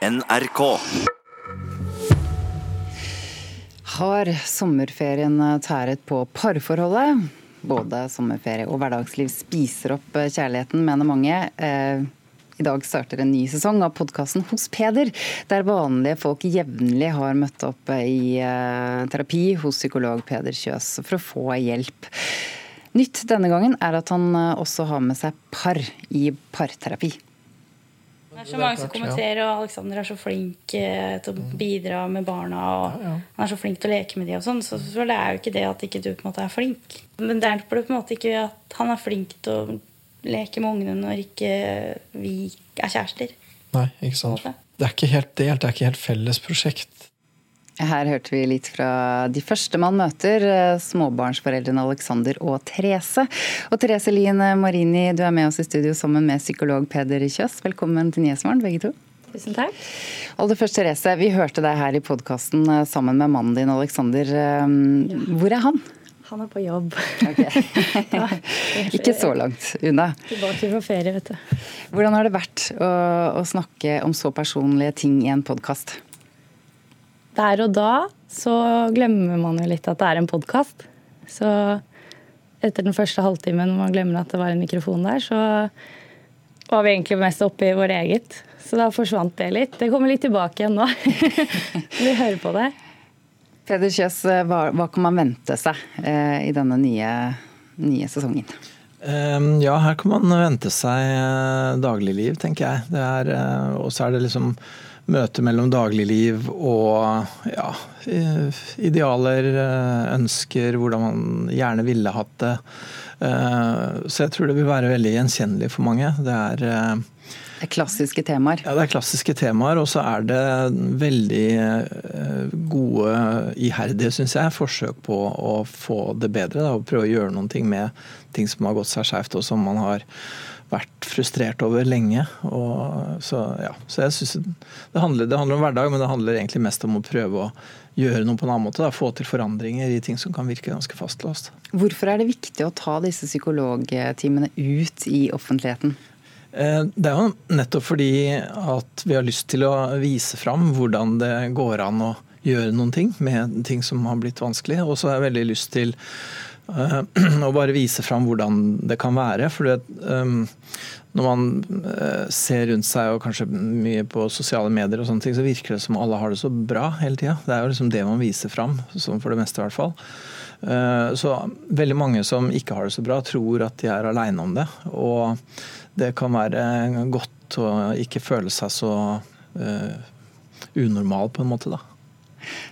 NRK. Har sommerferien tæret på parforholdet? Både sommerferie og hverdagsliv spiser opp kjærligheten, mener mange. Eh, I dag starter en ny sesong av podkasten Hos Peder, der vanlige folk jevnlig har møtt opp i eh, terapi hos psykolog Peder Kjøs for å få hjelp. Nytt denne gangen er at han eh, også har med seg par i parterapi. Det er så mange som kommenterer, og Alexander er så flink eh, til å bidra med barna. og Han er så flink til å leke med de og sånn, så, så det er jo ikke det at ikke du på en måte er flink. Men det er på en måte ikke at han er flink til å leke med ungene når ikke vi er kjærester. Nei, ikke sant. Det er ikke helt delt, det er ikke helt felles prosjekt. Her hørte vi litt fra de første man møter, eh, småbarnsforeldrene Alexander og Therese. Og Therese Lien Marini, du er med oss i studio sammen med psykolog Peder Kjøs. Velkommen til Nyhetsmorgen, begge to. Tusen takk. Aller først, Therese. Vi hørte deg her i podkasten eh, sammen med mannen din, Alexander. Eh, hvor er han? Han er på jobb. Okay. Ikke så langt unna. Tilbake fra ferie, vet du. Hvordan har det vært å, å snakke om så personlige ting i en podkast? Der og da så glemmer man jo litt at det er en podkast. Så etter den første halvtimen man glemmer at det var en mikrofon der, så var vi egentlig mest oppe i vårt eget. Så da forsvant det litt. Det kommer litt tilbake igjen nå. vi hører på det. Peder Kjøs, hva, hva, kan man vente seg eh, i denne nye, nye sesongen? Um, ja, her kan man vente seg uh, dagligliv, tenker jeg. Uh, og så er det liksom møte mellom dagligliv og ja, idealer, ønsker, hvordan man gjerne ville hatt det. Så jeg tror det vil være veldig gjenkjennelig for mange. Det er det er klassiske temaer? Ja, det er klassiske temaer. Og så er det veldig gode, iherdige, syns jeg, forsøk på å få det bedre. Da, og prøve å gjøre noen ting med ting som har gått seg skjevt, og som man har vært frustrert over lenge. Og, så, ja. så jeg synes det handler, det handler om hverdag, men det handler egentlig mest om å prøve å gjøre noe på en annen måte. Da. Få til forandringer i ting som kan virke ganske fastlåst. Hvorfor er det viktig å ta disse psykologtimene ut i offentligheten? Eh, det er jo nettopp fordi at vi har lyst til å vise fram hvordan det går an å gjøre noen ting med ting som har blitt vanskelig. Og så har jeg veldig lyst til eh, bare vise fram hvordan det kan være. For um, når man ser rundt seg og kanskje mye på sosiale medier, og sånne ting, så virker det som alle har det så bra hele tida. Det er jo liksom det man viser fram, for det meste i hvert fall. Så veldig mange som ikke har det så bra, tror at de er aleine om det. Og det kan være godt å ikke føle seg så uh, unormal, på en måte, da.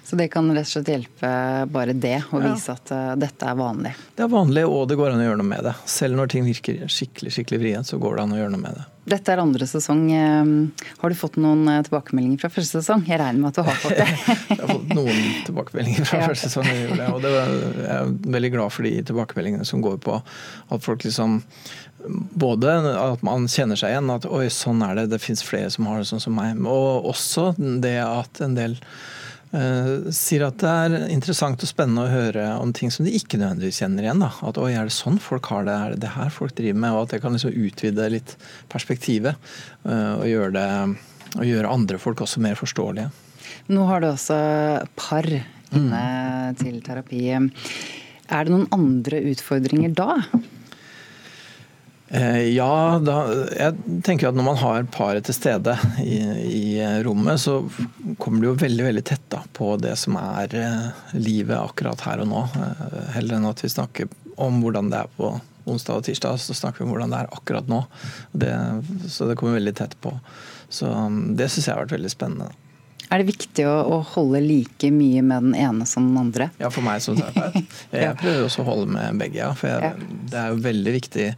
Så det kan rett og slett hjelpe bare det, å vise at uh, dette er vanlig? Det er vanlig, og det går an å gjøre noe med det. Selv når ting virker skikkelig skikkelig vrient, så går det an å gjøre noe med det. Dette er andre sesong. Ehm, har du fått noen eh, tilbakemeldinger fra første sesong? Jeg regner med at du har fått det? jeg har fått noen tilbakemeldinger fra ja. første sesong. Og det var, jeg er veldig glad for de tilbakemeldingene som går på at folk liksom både at man kjenner seg igjen, at oi, sånn er det, det fins flere som har det sånn som meg. Og også det at en del Uh, sier at det er interessant og spennende å høre om ting som de ikke nødvendigvis kjenner igjen. Da. At oi, er det sånn folk har det, er det det her folk driver med? Og at det kan liksom utvide litt perspektivet. Uh, og, gjøre det, og, gjøre andre folk også mer forståelige. Nå har du også par inne mm. til terapi. Er det noen andre utfordringer da? Eh, ja, da, jeg tenker at når man har paret til stede i, i, rommet, så kommer det jo veldig veldig tett da, på det som er eh, livet akkurat her og nå. Eh, heller enn at vi snakker om hvordan det er på onsdag og tirsdag, så snakker vi om hvordan det er akkurat nå. Det, så det kommer veldig tett på. Så um, det syns jeg har vært veldig spennende. Er det viktig å, å, holde like mye med den ene som den andre? Ja, for meg som terapeut. Jeg prøver også å holde med begge, ja. For jeg, det er jo veldig viktig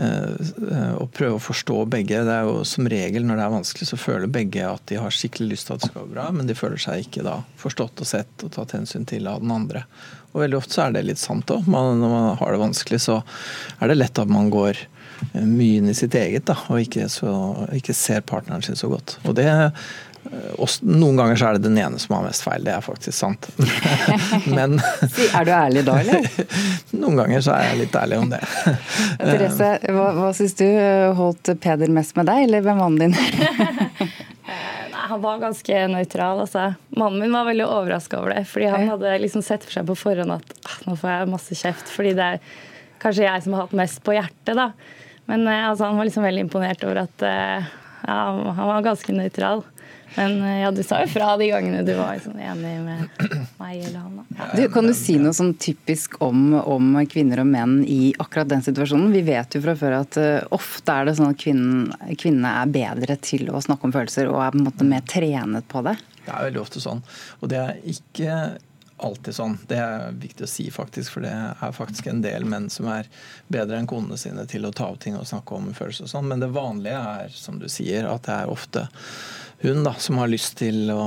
Eh, å prøve å forstå begge. Det er jo Som regel når det er vanskelig, så føler begge at de har skikkelig lyst til at det skal gå bra, men de føler seg ikke da forstått og sett og tatt hensyn til av den andre. Og Veldig ofte så er det litt sant òg. Når man har det vanskelig, så er det lett at man går eh, mye inn i sitt eget da, og ikke, så, ikke ser partneren sin så godt. Og det noen ganger så er det den ene som har mest feil, det er faktisk sant. Men Er du ærlig da, eller? Noen ganger så er jeg litt ærlig om det. Therese, hva, hva syns du? Holdt Peder mest med deg, eller med mannen din? Han var ganske nøytral. Altså. Mannen min var veldig overraska over det. fordi han hadde liksom sett for seg på forhånd at ah, nå får jeg masse kjeft. Fordi det er kanskje jeg som har hatt mest på hjertet. da. Men eh, altså, han var liksom veldig imponert over at eh, ja, han var ganske nøytral. Men eh, ja, du sa jo fra de gangene du var sånn enig med meg eller han. Ja. Du, kan du si noe sånn typisk om, om, kvinner og menn i akkurat den situasjonen? Vi vet jo fra før at uh, ofte er det sånn at kvinnene kvinne er bedre til å snakke om følelser og er på en måte mer trenet på det. Det er veldig ofte sånn. Og det er ikke alltid sånn. Det er viktig å si, faktisk, for det er faktisk en del menn som er bedre enn konene sine til å ta opp ting og snakke om følelser og sånn. Men det vanlige er, som du sier, at det er ofte hun da, som har lyst til å,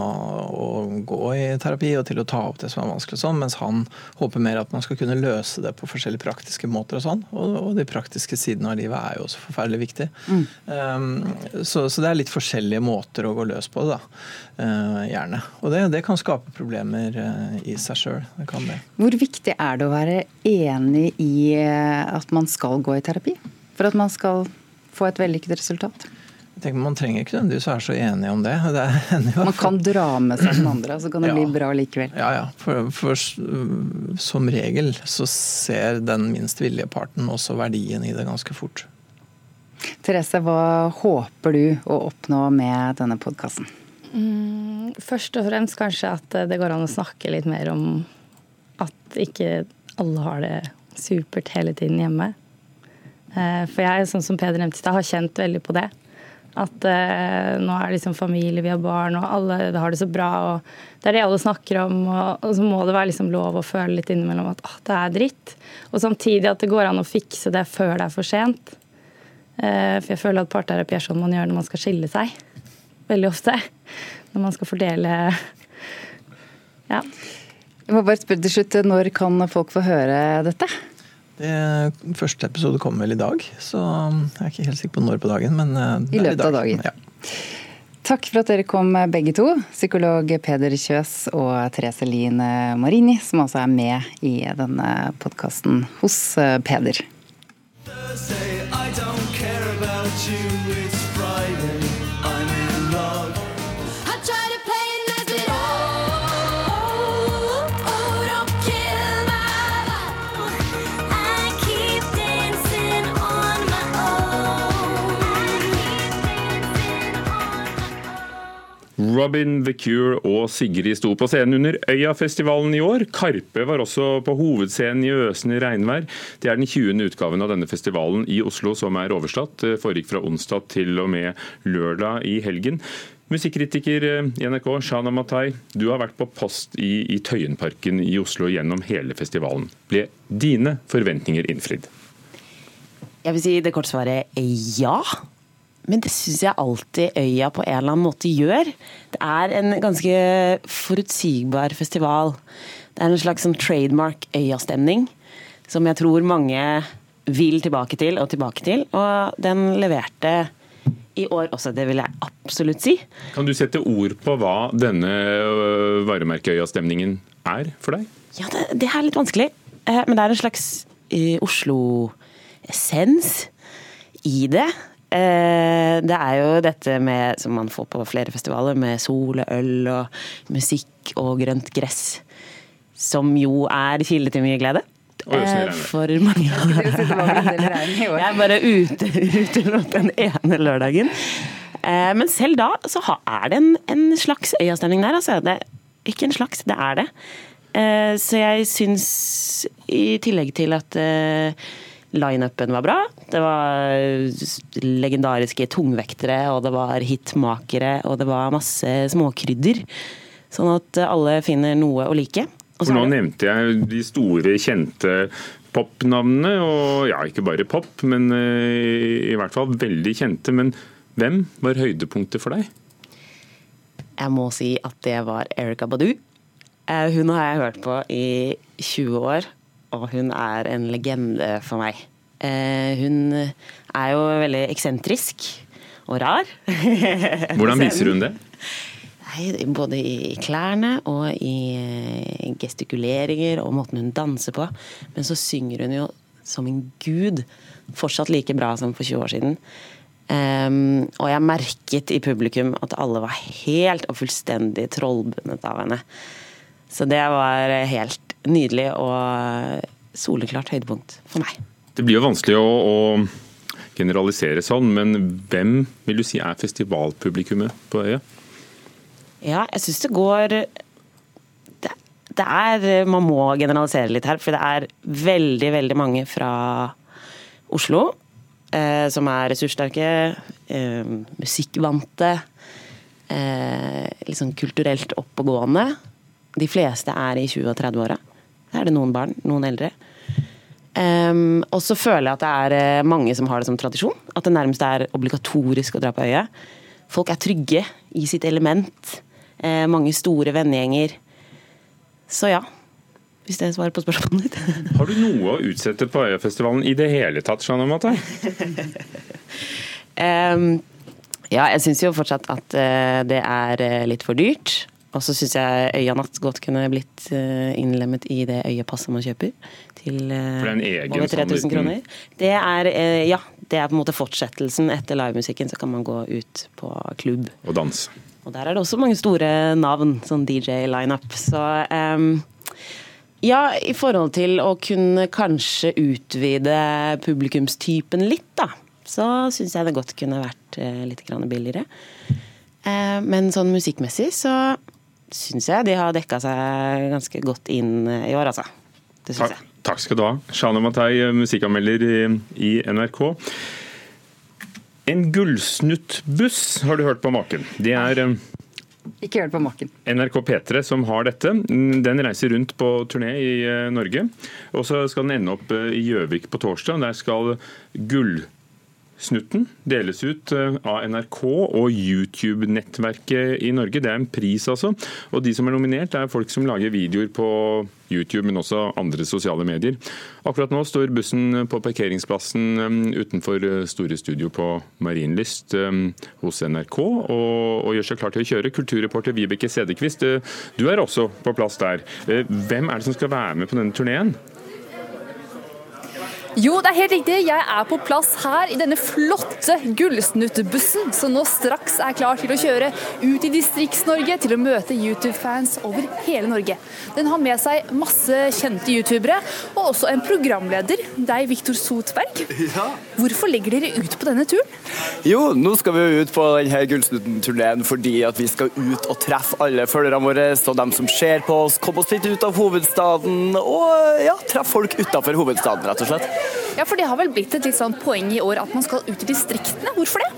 å, gå i terapi og til å ta opp det som er vanskelig, sånn, mens han håper mer at man skal kunne løse det på forskjellige praktiske måter. Og sånn, og, og de praktiske sidene av livet er jo også forferdelig viktig. Mm. Um, så, så, det er litt forskjellige måter å gå løs på det, da. Uh, gjerne. Og det, det, kan skape problemer uh, i seg sjøl. Hvor viktig er det å være enig i eh, at man skal gå i terapi? For at man skal få et vellykket resultat? Tenker Man trenger ikke nødvendigvis være så enige om det. det man kan dra med seg den andre, så kan det ja. bli bra likevel. Ja, ja. For, for, som regel så ser den minst villige parten også verdien i det ganske fort. Therese, hva håper du å oppnå med denne podkasten? Mm, først og fremst kanskje at det går an å snakke litt mer om at ikke alle har det supert hele tiden hjemme. Eh, for jeg, sånn som Peder nevnte, har kjent veldig på det. At eh, nå er det liksom familie, vi har barn, og alle har det så bra. og Det er det alle snakker om. Og, og så må det være liksom lov å føle litt innimellom at ah, det er dritt. Og samtidig at det går an å fikse det før det er for sent. Eh, for jeg føler at parterapi er sånn man gjør når man skal skille seg. Veldig ofte. Når man skal fordele Ja. Jeg må bare spørre til slutt, Når kan folk få høre dette? Det første episode kommer vel i dag, så jeg er ikke helt sikker på når på dagen. Men eh, I løpet av dagen. Ja. Takk for at dere kom begge to. Psykolog Peder Kjøs og Therese Line Marini, som altså er med i denne podkasten hos Peder. Thursday, I don't care about you. Robin, The Cure og Sigrid sto på scenen under Øyafestivalen i år. Karpe var også på hovedscenen i øsende regnvær. Det er den 20. utgaven av denne festivalen i Oslo som er overstått. Det foregikk fra onsdag til og med lørdag i helgen. Musikkritiker eh, i NRK, Shana Matai, du har vært på post i, i Tøyenparken i Oslo gjennom hele festivalen. Ble dine forventninger innfridd? Jeg vil si det korte svaret ja. Men det syns jeg alltid Øya på en eller annen måte gjør. Det er en ganske forutsigbar festival. Det er en slags sånn trademark Øya-stemning som jeg tror mange vil tilbake til og tilbake til. Og den leverte i år også, det vil jeg absolutt si. Kan du sette ord på hva denne varemerkeøyastemningen varemerkeøya-stemningen er for deg? Ja, det, det, er litt vanskelig. Eh, men det er en slags uh, Oslo-essens i det. Eh, det er jo dette med, som man får på flere festivaler, med sol og øl og musikk og grønt gress. Som jo er kilde til mye glede. Eh, for mange. av Jeg er bare ute, ute den ene lørdagen. Eh, men selv da så er det en, en slags øyastemning der. Altså. Det, ikke en slags, det er det. Så jeg syns, i tillegg til at Lineupen var bra. Det var legendariske tungvektere, og det var hitmakere, og det var masse småkrydder. Sånn at alle finner noe å like. For nå nevnte jeg de store, kjente popnavnene, og ja, ikke bare pop, men uh, i hvert fall veldig kjente. Men hvem var høydepunktet for deg? Jeg må si at det var Erika Badu. Uh, hun har jeg hørt på i 20 år og hun er en legende for meg. Eh, hun er jo veldig eksentrisk og rar. Hvordan viser hun det? både i klærne og i eh, gestikuleringer og måten hun danser på. Men så synger hun jo som en gud. Fortsatt like bra som for 20 år siden. Um, og jeg merket i publikum at alle var helt og fullstendig trollbundet av henne. Så det var helt nydelig og soleklart høydepunkt for meg. Det blir jo vanskelig å, å generalisere sånn, men hvem vil du si er festivalpublikummet på øya? Ja, jeg syns det går det, det, er Man må generalisere litt her, for det er veldig, veldig mange fra Oslo eh, som er ressurssterke, eh, musikkvante, eh, sånn kulturelt oppegående. De fleste er i 20- og 30-åra. Er det noen barn, noen eldre. Um, og så føler jeg at det er eh, mange som har det som tradisjon. At det nærmest er obligatorisk å dra på øya. Folk er trygge i sitt element. Uh, mange store vennegjenger. Så ja, hvis det svarer på spørsmålet ditt. Har du noe å utsette på Øyafestivalen i det hele tatt, Jeanne Matai? um, ja, jeg syns jo fortsatt at uh, det er uh, litt for dyrt. Og så syns jeg Øyanatt godt kunne blitt uh, innlemmet i det øyepasset man kjøper. Til over 3000 sånn kroner. Det er, ja, det er på en måte fortsettelsen etter livemusikken. Så kan man gå ut på klubb. Og danse. Og der er det også mange store navn, sånn DJ-lineup. Så um, ja, i forhold til å kunne kanskje utvide publikumstypen litt, da. Så syns jeg det godt kunne vært eh, litt billigere. Eh, men sånn musikkmessig så syns jeg de har dekka seg ganske godt inn eh, i år, altså. Det syns jeg. Takk skal du ha. Shana Matai, musikkanmelder i NRK. En gullsnuttbuss, har du hørt på maken. Det er ikke hørt på maken. NRK P3 som har dette. Den reiser rundt på turné i eh, Norge. Og så skal den ende opp eh, i Gjøvik på torsdag. Der skal Gull Snutten deles ut eh, av NRK og YouTube-nettverket i Norge. Det er en pris, altså. Og de som er nominert, er folk som lager videoer på YouTube, men også andre sosiale medier. Akkurat nå står bussen på parkeringsplassen eh, utenfor eh, Store Studio på Marienlyst hos NRK og, og gjør seg klar til å kjøre. Kulturreporter Vibeke Sedekvist, du er også på plass der. Hvem er det som skal være med på denne turneen? Jo, det er helt riktig. Jeg er på plass her i denne flotte gullsnuttbussen, som nå straks er klar til å kjøre ut i Distrikts-Norge til å møte YouTube-fans over hele Norge. Den har med seg masse kjente youtubere, og også en programleder, deg, Viktor Sotberg. Ja. Hvorfor legger dere ut på denne turen? Jo, nå skal vi ut på denne Gullsnutten-turneen fordi at vi skal ut og treffe alle følgerne våre og dem som ser på oss, komme oss litt ut av hovedstaden og ja, treffe folk utenfor hovedstaden, rett og slett. Ja, for det har vel blitt et litt sånn poeng i år at man skal ut i distriktene. Hvorfor det?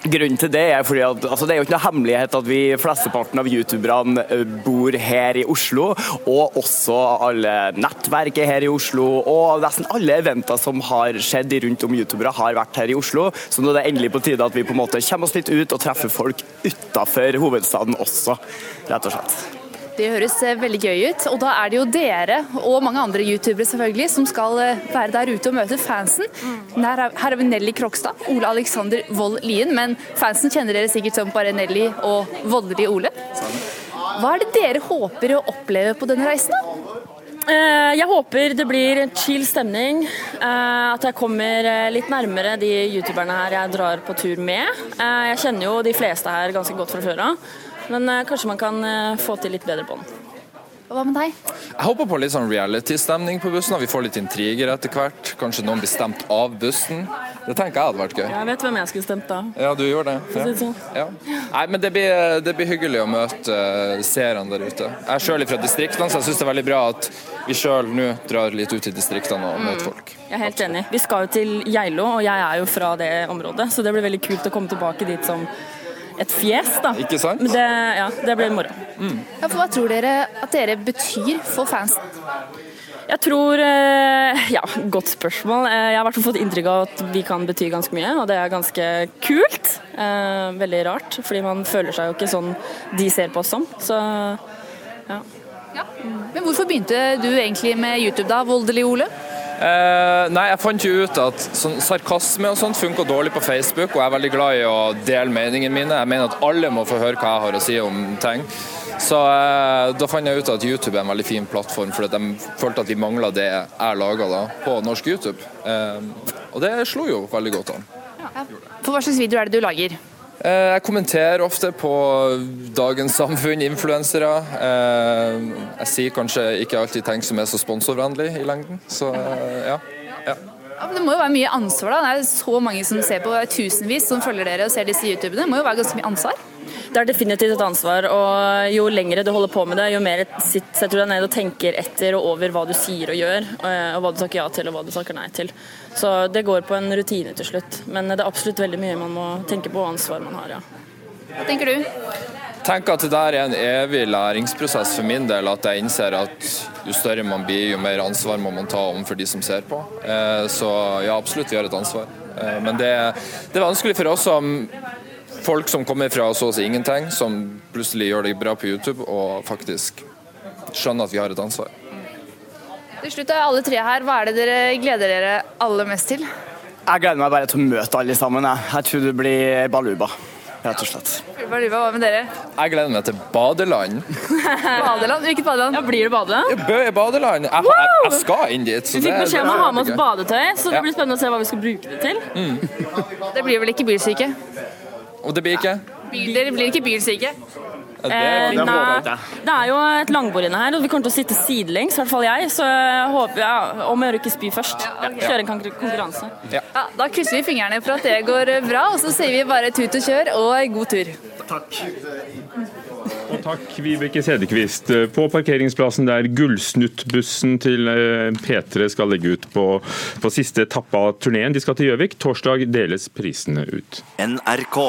Grunnen til det er fordi at altså det er jo ikke noe hemmelighet at vi flesteparten av youtuberne eh, bor her i Oslo. Og også alle nettverk er her i Oslo. Og nesten alle eventer som har skjedd rundt om youtubere, har vært her i Oslo. Så nå er det endelig på tide at vi på en måte kommer oss litt ut og treffer folk utafor hovedstaden også, rett og slett. Det høres eh, veldig gøy ut. Og da er det jo dere og mange andre youtubere selvfølgelig som skal eh, være der ute og møte fansen. Her har vi Nelly Krokstad, Ole Alexander Vold Lien, men fansen kjenner dere sikkert som bare Nelly og Voldelig Ole. Hva er det dere håper å oppleve på denne reisen? da? Eh, jeg håper det blir chill stemning. At jeg kommer litt nærmere de youtuberne her jeg drar på tur med. Jeg kjenner jo de fleste her ganske godt fra før av. Men uh, kanskje man kan uh, få til litt bedre bånd. Hva med deg? Jeg håper på litt sånn reality-stemning på bussen. At Vi får litt intriger etter hvert. Kanskje noen blir stemt av bussen. Det tenker jeg hadde vært gøy. Jeg vet hvem jeg skulle stemt da. Ja, du gjorde det. Ja. Sånn. Ja. Nei, men det blir, det blir, hyggelig å møte uh, seerne der ute. Jeg er sjøl fra distriktene, så jeg syns det er veldig bra at vi sjøl nå drar litt ut i distriktene og møter folk. Jeg er helt enig. Vi skal jo til Geilo, og jeg er jo fra det området, så det blir veldig kult å komme tilbake dit som et fjes, da. Ikke sant? Men det, ja, det blir moro. Mm. Ja, for hva tror dere at dere betyr for fansen? Jeg tror eh, Ja, godt spørsmål. Eh, jeg har i hvert fall fått inntrykk av at vi kan bety ganske mye, og det er ganske kult. Eh, veldig rart, fordi man føler seg jo ikke sånn de ser på oss som. Så ja. ja. Men hvorfor begynte du egentlig med YouTube da, Voldelig Ole? Eh, nei, jeg fant jo ut at sånn, sarkasme og sånt funker dårlig på Facebook, og jeg er veldig glad i å dele meningene mine. Jeg mener at alle må få høre hva jeg har å si om ting. Så eh, da fant jeg ut at YouTube er en veldig fin plattform, for de følte at de mangla det jeg laga på norsk YouTube. Eh, og det slo jo veldig godt an. Ja. For hva slags video er det du lager? Eh, jeg kommenterer ofte på dagens samfunn, influensere. Eh, jeg sier kanskje ikke alltid ting som er så sponsorvennlig i lengden. Så eh, ja. ja. Det må jo være mye ansvar, da. Det er så mange som ser på, tusenvis som følger dere og ser disse YouTubene. Det må jo være ganske mye ansvar? Det er definitivt et ansvar, og jo lengre du holder på med det, jo mer setter du deg ned og tenker etter og over hva du sier og gjør, eh, og hva du takker ja til og hva du takker nei til. Så det går på en rutine til slutt. Men det er absolutt veldig mye man må tenke på og ansvar man har, ja. Hva tenker du? Tenker at det der er en evig læringsprosess for min del. At jeg innser at jo større man blir, jo mer ansvar må man ta overfor de som ser på. Eh, så ja, absolutt, vi har et ansvar. Eh, men det, det er vanskelig for oss som folk som kommer fra så å si ingenting, som plutselig gjør det bra på YouTube, og faktisk skjønner at vi har et ansvar. Til slutt er alle tre her. Hva er det dere gleder dere aller mest til? Jeg gleder meg bare til å møte alle sammen. Jeg, jeg tror det blir baluba. Rett og slett. Hva med dere? Jeg gleder meg til badeland. badeland? Hvilket badeland? Ja, Blir det badeland? Bø er badeland. Jeg, jeg, jeg, skal inn dit. vi fikk beskjed om å ha med oss badetøy, så det blir spennende å se hva vi skal bruke det til. Mm. Det blir vel ikke bilsyke? Og det blir ikke? Dere blir ikke bilsyke? Eh, det, det, det er jo et langbord inne her, og vi kommer til å sitte sidelengs, i hvert fall jeg. Så jeg håper ja, om å gjøre ikke spy først. Kjøre en konkurranse. Ja. Ja, da krysser vi fingrene for at det går bra, og så sier vi bare tut og kjør og god tur. Takk. Og takk, Vibeke Sedekvist. På parkeringsplassen der Gullsnuttbussen til eh, P3 skal legge ut på, på siste etappe av turneen. De skal til Gjøvik. Torsdag deles prisene ut. NRK.